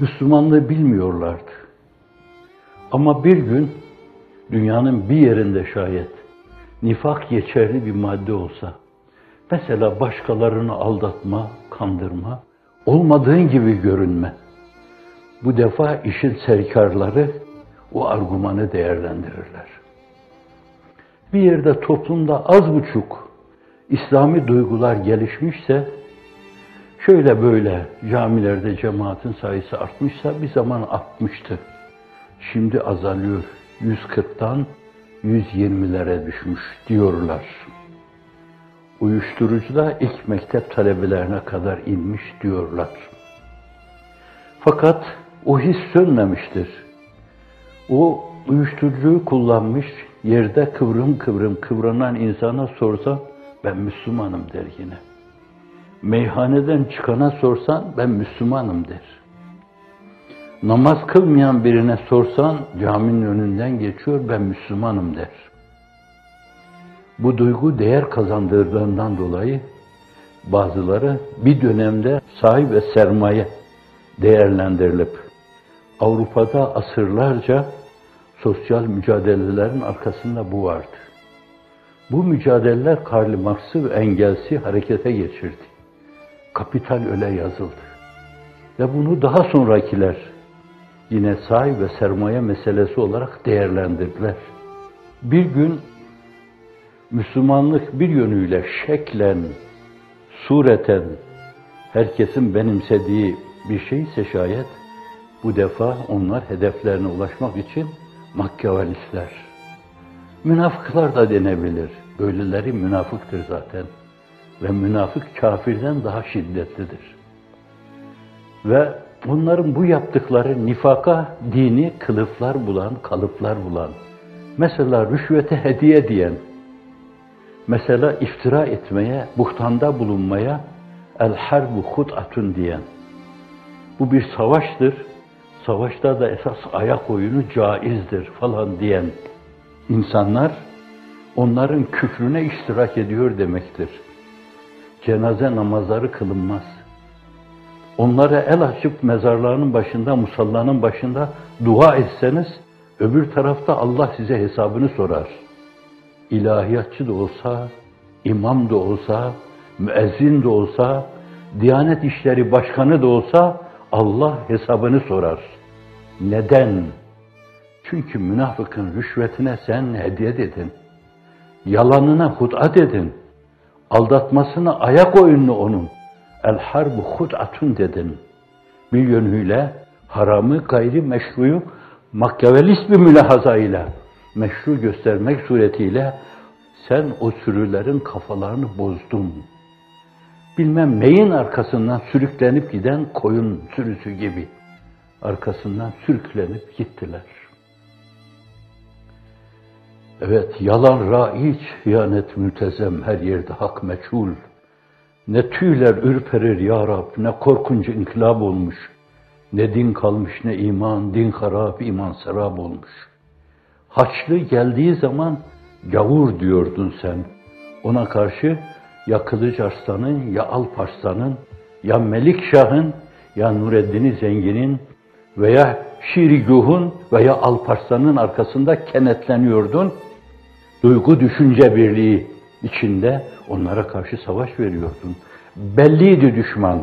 Müslümanlığı bilmiyorlardı. Ama bir gün dünyanın bir yerinde şayet nifak geçerli bir madde olsa, mesela başkalarını aldatma, kandırma, olmadığın gibi görünme. Bu defa işin serkarları o argümanı değerlendirirler. Bir yerde toplumda az buçuk İslami duygular gelişmişse, şöyle böyle camilerde cemaatin sayısı artmışsa bir zaman artmıştı. Şimdi azalıyor. 140'tan 120'lere düşmüş diyorlar. Uyuşturucu da ilk mektep talebelerine kadar inmiş diyorlar. Fakat o his sönmemiştir. O uyuşturucuyu kullanmış, yerde kıvrım kıvrım kıvranan insana sorsa ben Müslümanım der yine. Meyhaneden çıkana sorsan ben Müslümanım der. Namaz kılmayan birine sorsan caminin önünden geçiyor ben Müslümanım der. Bu duygu değer kazandırdığından dolayı bazıları bir dönemde sahip ve sermaye değerlendirilip Avrupa'da asırlarca sosyal mücadelelerin arkasında bu vardı. Bu mücadeleler Karl Marx'ı ve Engels'i harekete geçirdi. Kapital öyle yazıldı. Ve bunu daha sonrakiler yine sahip ve sermaye meselesi olarak değerlendirdiler. Bir gün Müslümanlık bir yönüyle şeklen, sureten herkesin benimsediği bir şeyse şayet bu defa onlar hedeflerine ulaşmak için makyavelistler. Münafıklar da denebilir. Böyleleri münafıktır zaten. Ve münafık kafirden daha şiddetlidir. Ve Bunların bu yaptıkları nifaka dini kılıflar bulan, kalıplar bulan, mesela rüşvete hediye diyen, mesela iftira etmeye, buhtanda bulunmaya el harbu hut'atun diyen, bu bir savaştır, savaşta da esas ayak oyunu caizdir falan diyen insanlar, onların küfrüne iştirak ediyor demektir. Cenaze namazları kılınmaz onlara el açıp mezarlarının başında, musallanın başında dua etseniz, öbür tarafta Allah size hesabını sorar. İlahiyatçı da olsa, imam da olsa, müezzin de olsa, Diyanet İşleri Başkanı da olsa Allah hesabını sorar. Neden? Çünkü münafıkın rüşvetine sen hediye dedin. Yalanına hud'a dedin. Aldatmasına ayak oyunu onun. El harbu hud'atun dedin. Bir yönüyle haramı gayri meşruyu makyavelist bir mülahazayla meşru göstermek suretiyle sen o sürülerin kafalarını bozdun. Bilmem neyin arkasından sürüklenip giden koyun sürüsü gibi arkasından sürüklenip gittiler. Evet, yalan raiç, hıyanet mültezem, her yerde hak meçhul. Ne tüyler ürperir ya Rab, ne korkunç inkılap olmuş. Ne din kalmış ne iman, din harap, iman serap olmuş. Haçlı geldiği zaman gavur diyordun sen. Ona karşı ya Kılıç Arslan'ın, ya Alp Arslan'ın, ya Melik Şah'ın, ya Nureddin Zengin'in veya Şiiri Güh'ün veya Alparslan'ın arkasında kenetleniyordun. Duygu düşünce birliği içinde onlara karşı savaş veriyordun. Belliydi düşman,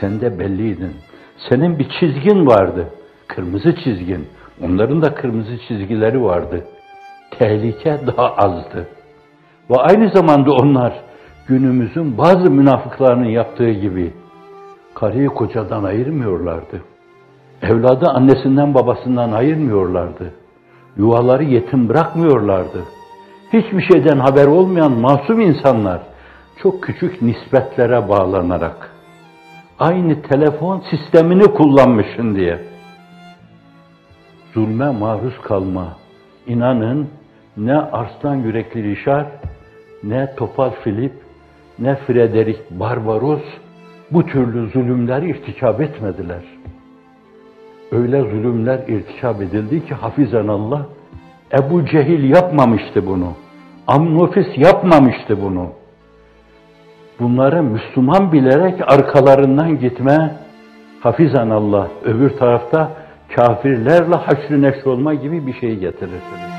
sen de belliydin. Senin bir çizgin vardı, kırmızı çizgin. Onların da kırmızı çizgileri vardı. Tehlike daha azdı. Ve aynı zamanda onlar günümüzün bazı münafıklarının yaptığı gibi karıyı kocadan ayırmıyorlardı. Evladı annesinden babasından ayırmıyorlardı. Yuvaları yetim bırakmıyorlardı hiçbir şeyden haber olmayan masum insanlar çok küçük nispetlere bağlanarak aynı telefon sistemini kullanmışsın diye zulme maruz kalma. İnanın ne Arslan Yürekli Rişar, ne Topal Filip, ne Frederick Barbaros bu türlü zulümler irtikab etmediler. Öyle zulümler irtikab edildi ki hafizan Allah, Ebu Cehil yapmamıştı bunu. Amnofis yapmamıştı bunu. Bunları Müslüman bilerek arkalarından gitme, hafizan Allah öbür tarafta kafirlerle haşr neşr olma gibi bir şey getirirsiniz.